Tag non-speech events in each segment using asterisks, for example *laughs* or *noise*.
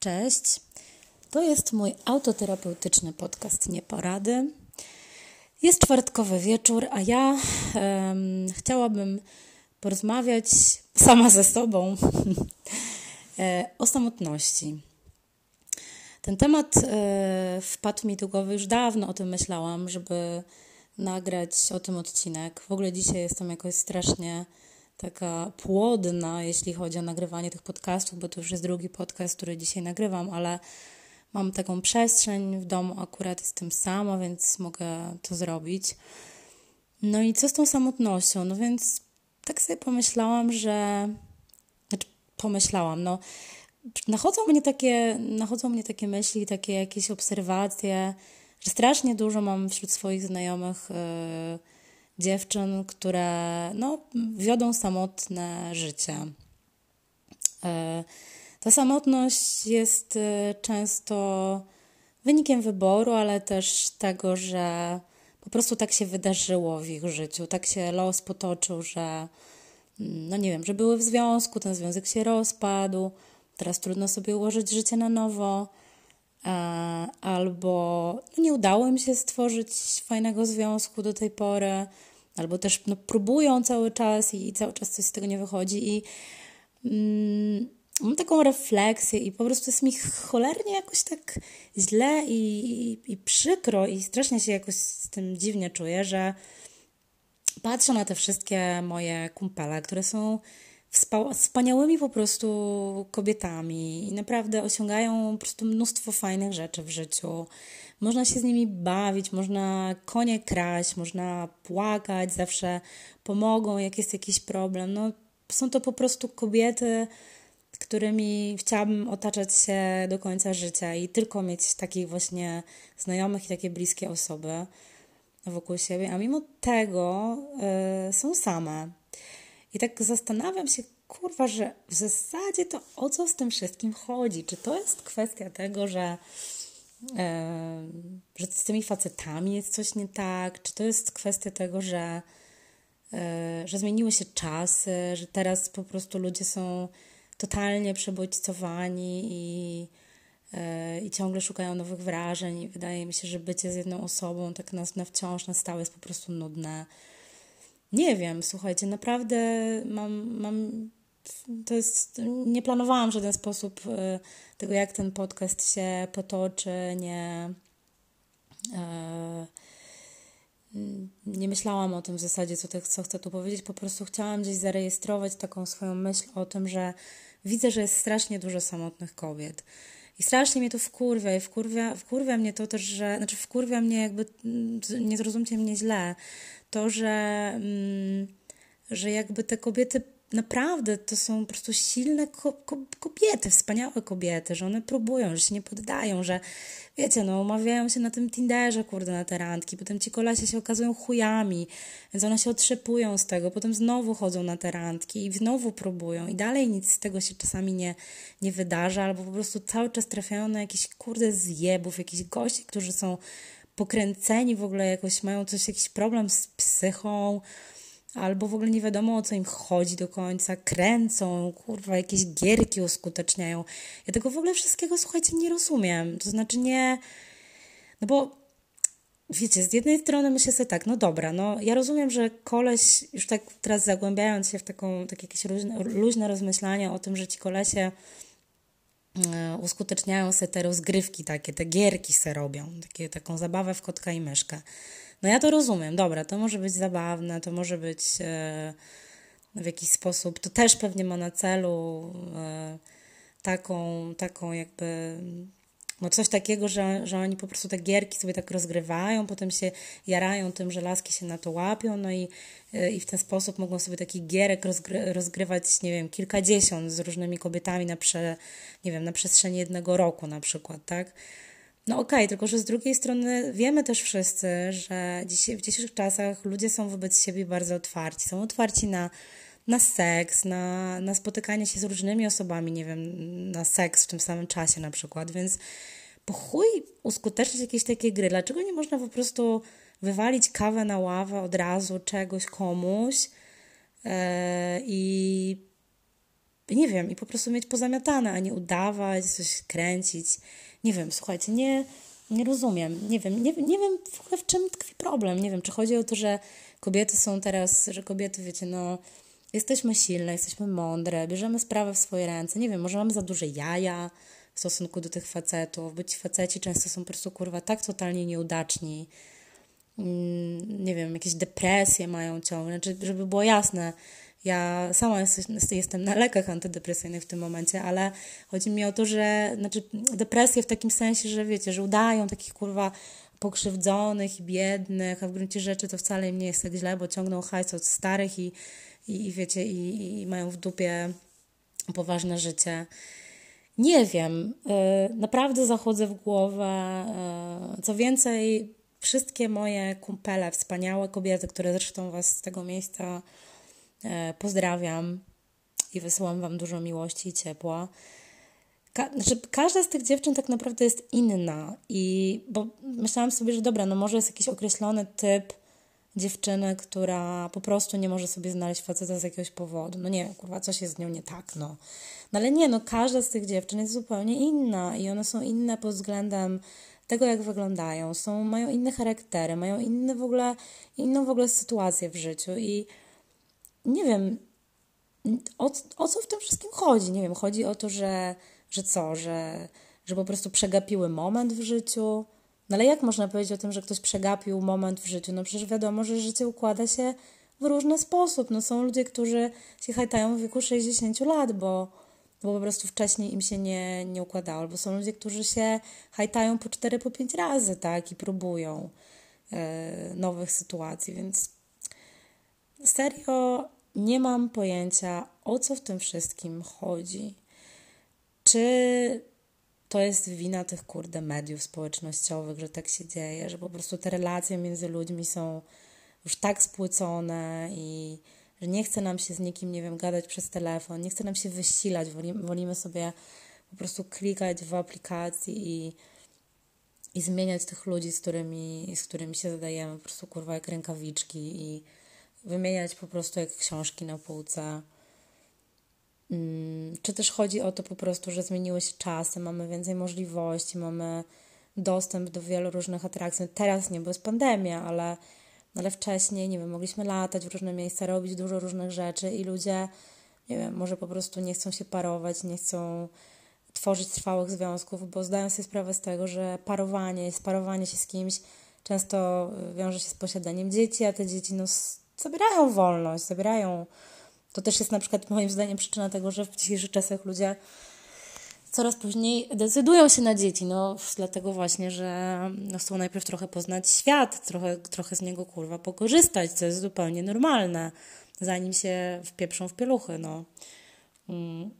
Cześć. To jest mój autoterapeutyczny podcast Nieporady. Jest czwartkowy wieczór, a ja um, chciałabym porozmawiać sama ze sobą *laughs* e, o samotności. Ten temat e, wpadł mi do głowy już dawno, o tym myślałam, żeby nagrać o tym odcinek. W ogóle dzisiaj jestem jakoś strasznie taka płodna, jeśli chodzi o nagrywanie tych podcastów, bo to już jest drugi podcast, który dzisiaj nagrywam, ale mam taką przestrzeń w domu, akurat jestem sama, więc mogę to zrobić. No i co z tą samotnością? No więc tak sobie pomyślałam, że. Znaczy, pomyślałam, no. Nachodzą mnie takie, nachodzą mnie takie myśli, takie jakieś obserwacje, że strasznie dużo mam wśród swoich znajomych. Yy, dziewczyn, które no, wiodą samotne życie. E, ta samotność jest e, często wynikiem wyboru, ale też tego, że po prostu tak się wydarzyło w ich życiu, tak się los potoczył, że mm, no nie wiem, że były w związku, ten związek się rozpadł, teraz trudno sobie ułożyć życie na nowo, e, albo no nie udało im się stworzyć fajnego związku do tej pory, albo też no, próbują cały czas i, cały czas coś z tego nie wychodzi i mm, mam taką refleksję i po prostu jest mi cholernie jakoś tak źle i, i, i przykro i strasznie się jakoś z tym dziwnie czuję, że patrzę na te wszystkie moje kumpele, które są wspaniałymi po prostu kobietami i naprawdę osiągają po prostu mnóstwo fajnych rzeczy w życiu. Można się z nimi bawić, można konie kraść, można płakać, zawsze pomogą, jak jest jakiś problem. No, są to po prostu kobiety, którymi chciałabym otaczać się do końca życia i tylko mieć takich właśnie znajomych i takie bliskie osoby wokół siebie, a mimo tego yy, są same. I tak zastanawiam się, kurwa, że w zasadzie to o co z tym wszystkim chodzi? Czy to jest kwestia tego, że że z tymi facetami jest coś nie tak, czy to jest kwestia tego, że, e, że zmieniły się czasy, że teraz po prostu ludzie są totalnie przebodźcowani i, e, i ciągle szukają nowych wrażeń. I wydaje mi się, że bycie z jedną osobą tak na, na wciąż, na stałe jest po prostu nudne. Nie wiem, słuchajcie, naprawdę mam, mam to jest, nie planowałam w żaden sposób e, tego, jak ten podcast się potoczy, nie, e, nie myślałam o tym w zasadzie, co, te, co chcę tu powiedzieć, po prostu chciałam gdzieś zarejestrować taką swoją myśl o tym, że widzę, że jest strasznie dużo samotnych kobiet. I strasznie mnie to wkurwia i wkurwia, wkurwia mnie to też, że, znaczy wkurwia mnie jakby, nie zrozumcie mnie źle, to, że, mm, że jakby te kobiety naprawdę to są po prostu silne ko ko kobiety, wspaniałe kobiety, że one próbują, że się nie poddają, że wiecie, no umawiają się na tym Tinderze, kurde, na te randki, potem ci kolesie się okazują chujami, więc one się otrzepują z tego, potem znowu chodzą na te randki i znowu próbują i dalej nic z tego się czasami nie, nie wydarza, albo po prostu cały czas trafiają na jakiś kurde zjebów, jakichś gości, którzy są pokręceni w ogóle jakoś, mają coś, jakiś problem z psychą, albo w ogóle nie wiadomo o co im chodzi do końca, kręcą, kurwa, jakieś gierki uskuteczniają. Ja tego w ogóle wszystkiego, słuchajcie, nie rozumiem. To znaczy nie. No bo wiecie, z jednej strony myślę sobie tak, no dobra, no ja rozumiem, że koleś, już tak teraz zagłębiając się w taką, takie jakieś luźne, luźne rozmyślania o tym, że ci kolesie e, uskuteczniają sobie te rozgrywki takie, te gierki se robią, takie, taką zabawę w kotka i myszkę. No ja to rozumiem, dobra, to może być zabawne, to może być e, w jakiś sposób, to też pewnie ma na celu e, taką, taką jakby no coś takiego, że, że oni po prostu te gierki sobie tak rozgrywają, potem się jarają tym, że laski się na to łapią, no i, e, i w ten sposób mogą sobie takich gierek rozgry, rozgrywać, nie wiem, kilkadziesiąt z różnymi kobietami na, prze, nie wiem, na przestrzeni jednego roku na przykład, tak? No okej, okay, tylko że z drugiej strony wiemy też wszyscy, że w dzisiejszych czasach ludzie są wobec siebie bardzo otwarci. Są otwarci na, na seks, na, na spotykanie się z różnymi osobami, nie wiem, na seks w tym samym czasie na przykład, więc po chuj uskutecznić jakieś takie gry. Dlaczego nie można po prostu wywalić kawę na ławę od razu czegoś komuś yy, i nie wiem, i po prostu mieć pozamiatane, a nie udawać, coś kręcić. Nie wiem, słuchajcie, nie, nie rozumiem. Nie wiem, nie, nie wiem w ogóle w czym tkwi problem. Nie wiem, czy chodzi o to, że kobiety są teraz, że kobiety, wiecie, no jesteśmy silne, jesteśmy mądre, bierzemy sprawę w swoje ręce. Nie wiem, może mamy za duże jaja w stosunku do tych facetów, bo ci faceci często są po prostu, kurwa, tak totalnie nieudaczni. Mm, nie wiem, jakieś depresje mają ciągle. Znaczy, żeby było jasne, ja sama jestem na lekach antydepresyjnych w tym momencie, ale chodzi mi o to, że znaczy depresje w takim sensie, że wiecie, że udają takich kurwa pokrzywdzonych i biednych, a w gruncie rzeczy to wcale im nie jest tak źle, bo ciągną hajs od starych i, i, i wiecie, i, i mają w dupie poważne życie. Nie wiem, y, naprawdę zachodzę w głowę. Y, co więcej, wszystkie moje kumpele, wspaniałe kobiety, które zresztą Was z tego miejsca pozdrawiam i wysyłam Wam dużo miłości i ciepła. Ka znaczy, każda z tych dziewczyn tak naprawdę jest inna i bo myślałam sobie, że dobra, no może jest jakiś określony typ dziewczyny, która po prostu nie może sobie znaleźć faceta z jakiegoś powodu. No nie, kurwa, coś jest z nią nie tak, no. No ale nie, no każda z tych dziewczyn jest zupełnie inna i one są inne pod względem tego, jak wyglądają, są, mają inne charaktery, mają inne w ogóle, inną w ogóle sytuację w życiu i nie wiem, o, o co w tym wszystkim chodzi. Nie wiem, chodzi o to, że, że co, że, że po prostu przegapiły moment w życiu. No ale jak można powiedzieć o tym, że ktoś przegapił moment w życiu? No przecież wiadomo, że życie układa się w różny sposób. No są ludzie, którzy się hajtają w wieku 60 lat, bo, bo po prostu wcześniej im się nie, nie układało. Albo są ludzie, którzy się hajtają po 4, po 5 razy, tak, i próbują e, nowych sytuacji, więc serio nie mam pojęcia, o co w tym wszystkim chodzi. Czy to jest wina tych kurde mediów społecznościowych, że tak się dzieje, że po prostu te relacje między ludźmi są już tak spłycone i że nie chce nam się z nikim, nie wiem, gadać przez telefon, nie chce nam się wysilać, wolimy, wolimy sobie po prostu klikać w aplikacji i, i zmieniać tych ludzi, z którymi, z którymi się zadajemy, po prostu kurwa jak rękawiczki i wymieniać po prostu jak książki na półce. Mm, czy też chodzi o to po prostu, że zmieniły się czasy, mamy więcej możliwości, mamy dostęp do wielu różnych atrakcji. Teraz nie, bo jest pandemia, ale, ale wcześniej, nie wiem, mogliśmy latać w różne miejsca, robić dużo różnych rzeczy i ludzie, nie wiem, może po prostu nie chcą się parować, nie chcą tworzyć trwałych związków, bo zdają sobie sprawę z tego, że parowanie, sparowanie się z kimś często wiąże się z posiadaniem dzieci, a te dzieci no, zabierają wolność, zabierają. To też jest na przykład moim zdaniem przyczyna tego, że w dzisiejszych czasach ludzie coraz później decydują się na dzieci, no dlatego właśnie, że no, chcą najpierw trochę poznać świat, trochę, trochę z niego kurwa pokorzystać, co jest zupełnie normalne, zanim się wpieprzą w pieluchy, no. Mm.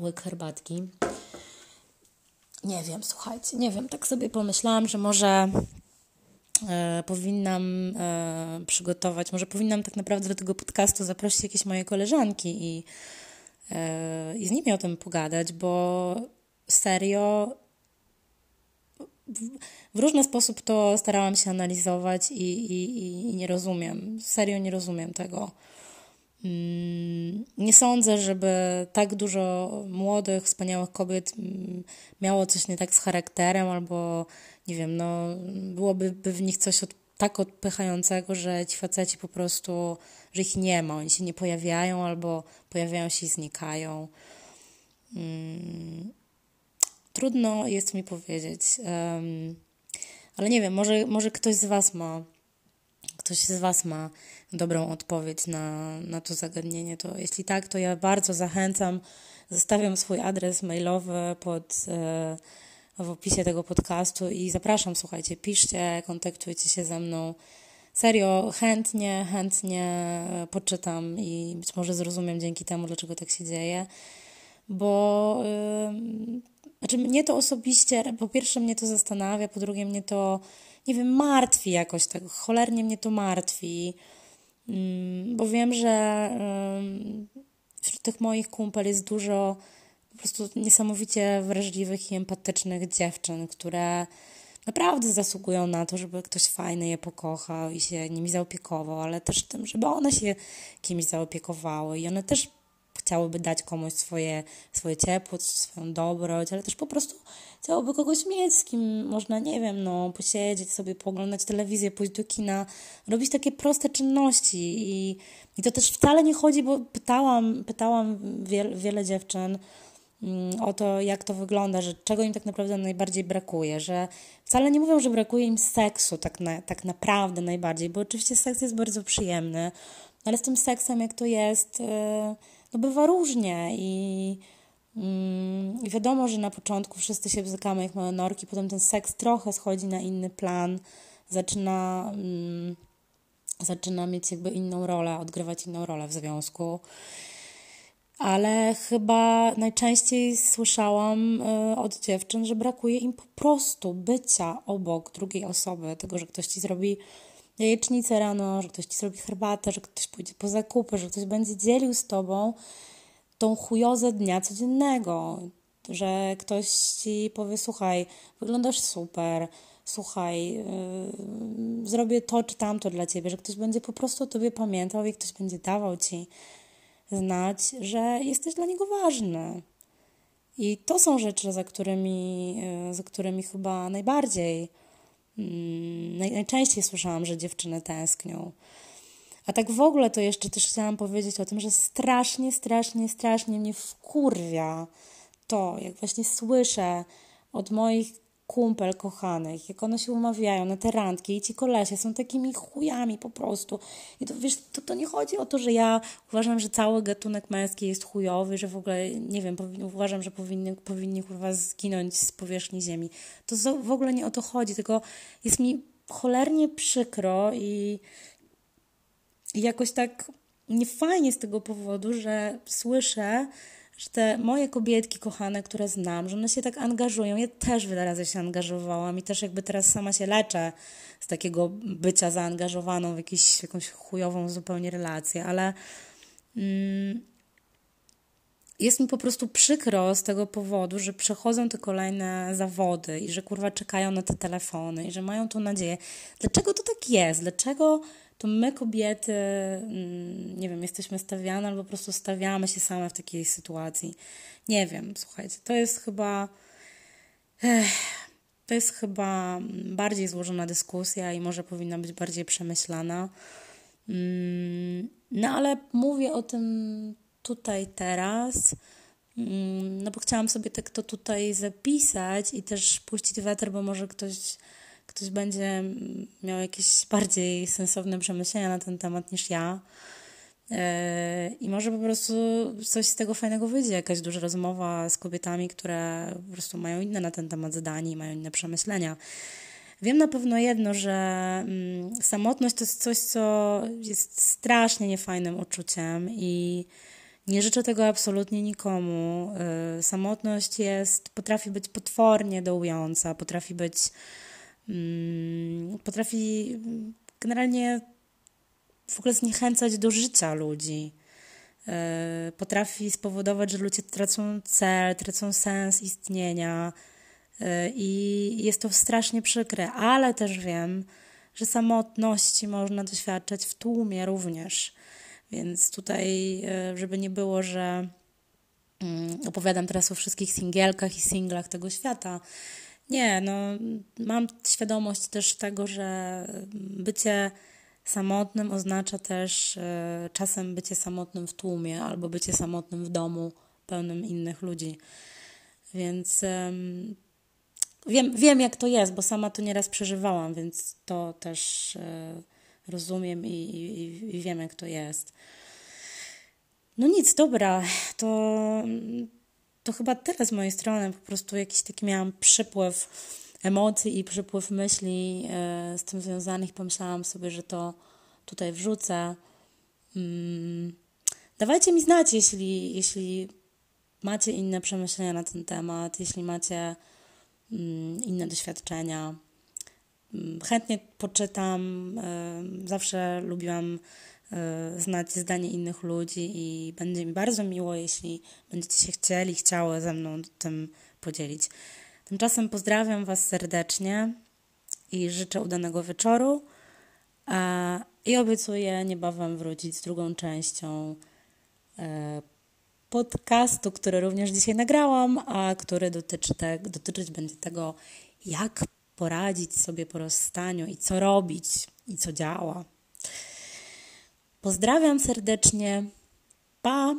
Łyk herbatki. Nie wiem, słuchajcie, nie wiem, tak sobie pomyślałam, że może e, powinnam e, przygotować, może powinnam tak naprawdę do tego podcastu zaprosić jakieś moje koleżanki i, e, i z nimi o tym pogadać, bo serio w, różny sposób to starałam się analizować i, i, i nie rozumiem, serio nie rozumiem tego. Mm, nie sądzę, żeby tak dużo młodych, wspaniałych kobiet mm, miało coś nie tak z charakterem, albo nie wiem, no, byłoby by w nich coś od, tak odpychającego, że ci faceci po prostu, że ich nie ma, oni się nie pojawiają, albo pojawiają się i znikają. Hmm. Trudno jest mi powiedzieć, ale nie wiem, może, może ktoś z Was ma, ktoś z Was ma dobrą odpowiedź na, na to zagadnienie, to jeśli tak, to ja bardzo zachęcam. Zostawiam swój adres mailowy pod, e, w opisie tego podcastu i zapraszam, słuchajcie, piszcie, kontaktujcie się ze mną. Serio, chętnie, chętnie poczytam i być może zrozumiem dzięki temu, dlaczego tak się dzieje, bo yy, znaczy mnie to osobiście, po pierwsze mnie to zastanawia, po drugie mnie to, nie wiem, martwi jakoś tak, cholernie mnie to martwi. Mm, bo wiem, że wśród tych moich kumpel jest dużo po prostu niesamowicie wrażliwych i empatycznych dziewczyn, które naprawdę zasługują na to, żeby ktoś fajny je pokochał i się nimi zaopiekował, ale też tym, żeby one się kimś zaopiekowały i one też chciałyby dać komuś swoje, swoje ciepło, swoją dobroć, ale też po prostu chciałoby kogoś mieć, z kim można, nie wiem, no, posiedzieć sobie, pooglądać telewizję, pójść do kina, robić takie proste czynności. I, i to też wcale nie chodzi, bo pytałam, pytałam wiele, wiele dziewczyn, mm, o to, jak to wygląda, że czego im tak naprawdę najbardziej brakuje, że wcale nie mówią, że brakuje im seksu tak, na, tak naprawdę najbardziej, bo oczywiście seks jest bardzo przyjemny, ale z tym seksem, jak to jest, e, no bywa różnie i, mm, wiadomo, że na początku wszyscy się bzykamy jak małe norki, potem ten seks trochę schodzi na inny plan, zaczyna, mm, zaczyna mieć jakby inną rolę, odgrywać inną rolę w związku. Ale chyba najczęściej słyszałam e, od dziewczyn, że brakuje im po prostu bycia obok drugiej osoby, tego, że ktoś ci zrobi jajecznicę rano, że ktoś ci zrobi herbatę, że ktoś pójdzie po zakupy, że ktoś będzie dzielił z tobą tą chujozę dnia codziennego, że ktoś ci powie, słuchaj, wyglądasz super, słuchaj, yy, zrobię to czy tamto dla ciebie, że ktoś będzie po prostu o tobie pamiętał i ktoś będzie dawał ci znać, że jesteś dla niego ważny. I to są rzeczy, za którymi, yy, za którymi chyba najbardziej najczęściej słyszałam, że dziewczyny tęsknią. A tak w ogóle to jeszcze też chciałam powiedzieć o tym, że strasznie, strasznie, strasznie mnie wkurwia to, jak właśnie słyszę od moich kumpel kochanych, jak one się umawiają na te randki i ci kolesie są takimi chujami po prostu. I to wiesz, to, to nie chodzi o to, że ja uważam, że cały gatunek męski jest chujowy, że w ogóle, nie wiem, uważam, że powinny, powinni kurwa zginąć z powierzchni ziemi. To w ogóle nie o to chodzi, tylko jest mi cholernie przykro i, i jakoś tak niefajnie z tego powodu, że słyszę, że te moje kobietki kochane, które znam, że one się tak angażują. Ja też wiele razy się angażowałam i też jakby teraz sama się leczę z takiego bycia zaangażowaną w jakiś, jakąś chujową zupełnie relację, ale mm, jest mi po prostu przykro z tego powodu, że przechodzą te kolejne zawody i że kurwa czekają na te telefony i że mają tą nadzieję. Dlaczego to tak jest? Dlaczego to my kobiety, mm, nie wiem, jesteśmy stawiane albo po prostu stawiamy się same w takiej sytuacji. Nie wiem, słuchajcie, to jest chyba. Ech, to jest chyba bardziej złożona dyskusja i może powinna być bardziej przemyślana. Mm, no ale mówię o tym tutaj teraz, mm, no bo chciałam sobie tak to tutaj zapisać i też puścić weter, bo może ktoś ktoś będzie miał jakieś bardziej sensowne przemyślenia na ten temat niż ja. E, I może po prostu coś z tego fajnego wyjdzie, jakaś duża rozmowa z kobietami, które po prostu mają inne na ten temat zdanie i mają inne przemyślenia. Wiem na pewno jedno, że mm, samotność to jest coś, co jest strasznie niefajnym uczuciem i nie życzę tego absolutnie nikomu. E, samotność jest, potrafi być potwornie dołująca, potrafi być Mm, potrafi generalnie w ogóle zniechęcać do życia ludzi. E, potrafi spowodować, że ludzie tracą cel, tracą sens istnienia e, i jest to strasznie przykre, ale też wiem, że samotności można doświadczać w tłumie również. Więc tutaj, e, żeby nie było, że mm, opowiadam teraz o wszystkich singielkach i singlach tego świata, nie, no mam świadomość też tego, że bycie samotnym oznacza też e, czasem bycie samotnym w tłumie albo bycie samotnym w domu pełnym innych ludzi. Więc wiem, wiem, jak to jest, bo sama to nieraz przeżywałam, więc to też e, rozumiem i, i, i wiem, jak to jest. No nic, dobra, to to chyba tyle z mojej strony. Po prostu jakiś taki miałam przypływ emocji i przypływ myśli e, z tym związanych. Pomyślałam sobie, że to tutaj wrzucę. Mm. Dawajcie mi znać, jeśli, jeśli macie inne przemyślenia na ten temat, jeśli macie mm, inne doświadczenia. Chętnie poczytam. E, zawsze lubiłam E, znać zdanie innych ludzi i będzie mi bardzo miło, jeśli będziecie się chcieli, chciały ze mną tym podzielić. Tymczasem pozdrawiam Was serdecznie i życzę udanego wieczoru i obiecuję niebawem wrócić z drugą częścią e, podcastu, który również dzisiaj nagrałam, a który dotyczy te, dotyczyć będzie tego, jak poradzić sobie po rozstaniu i co robić i co działa. Pozdrawiam serdecznie. Pa!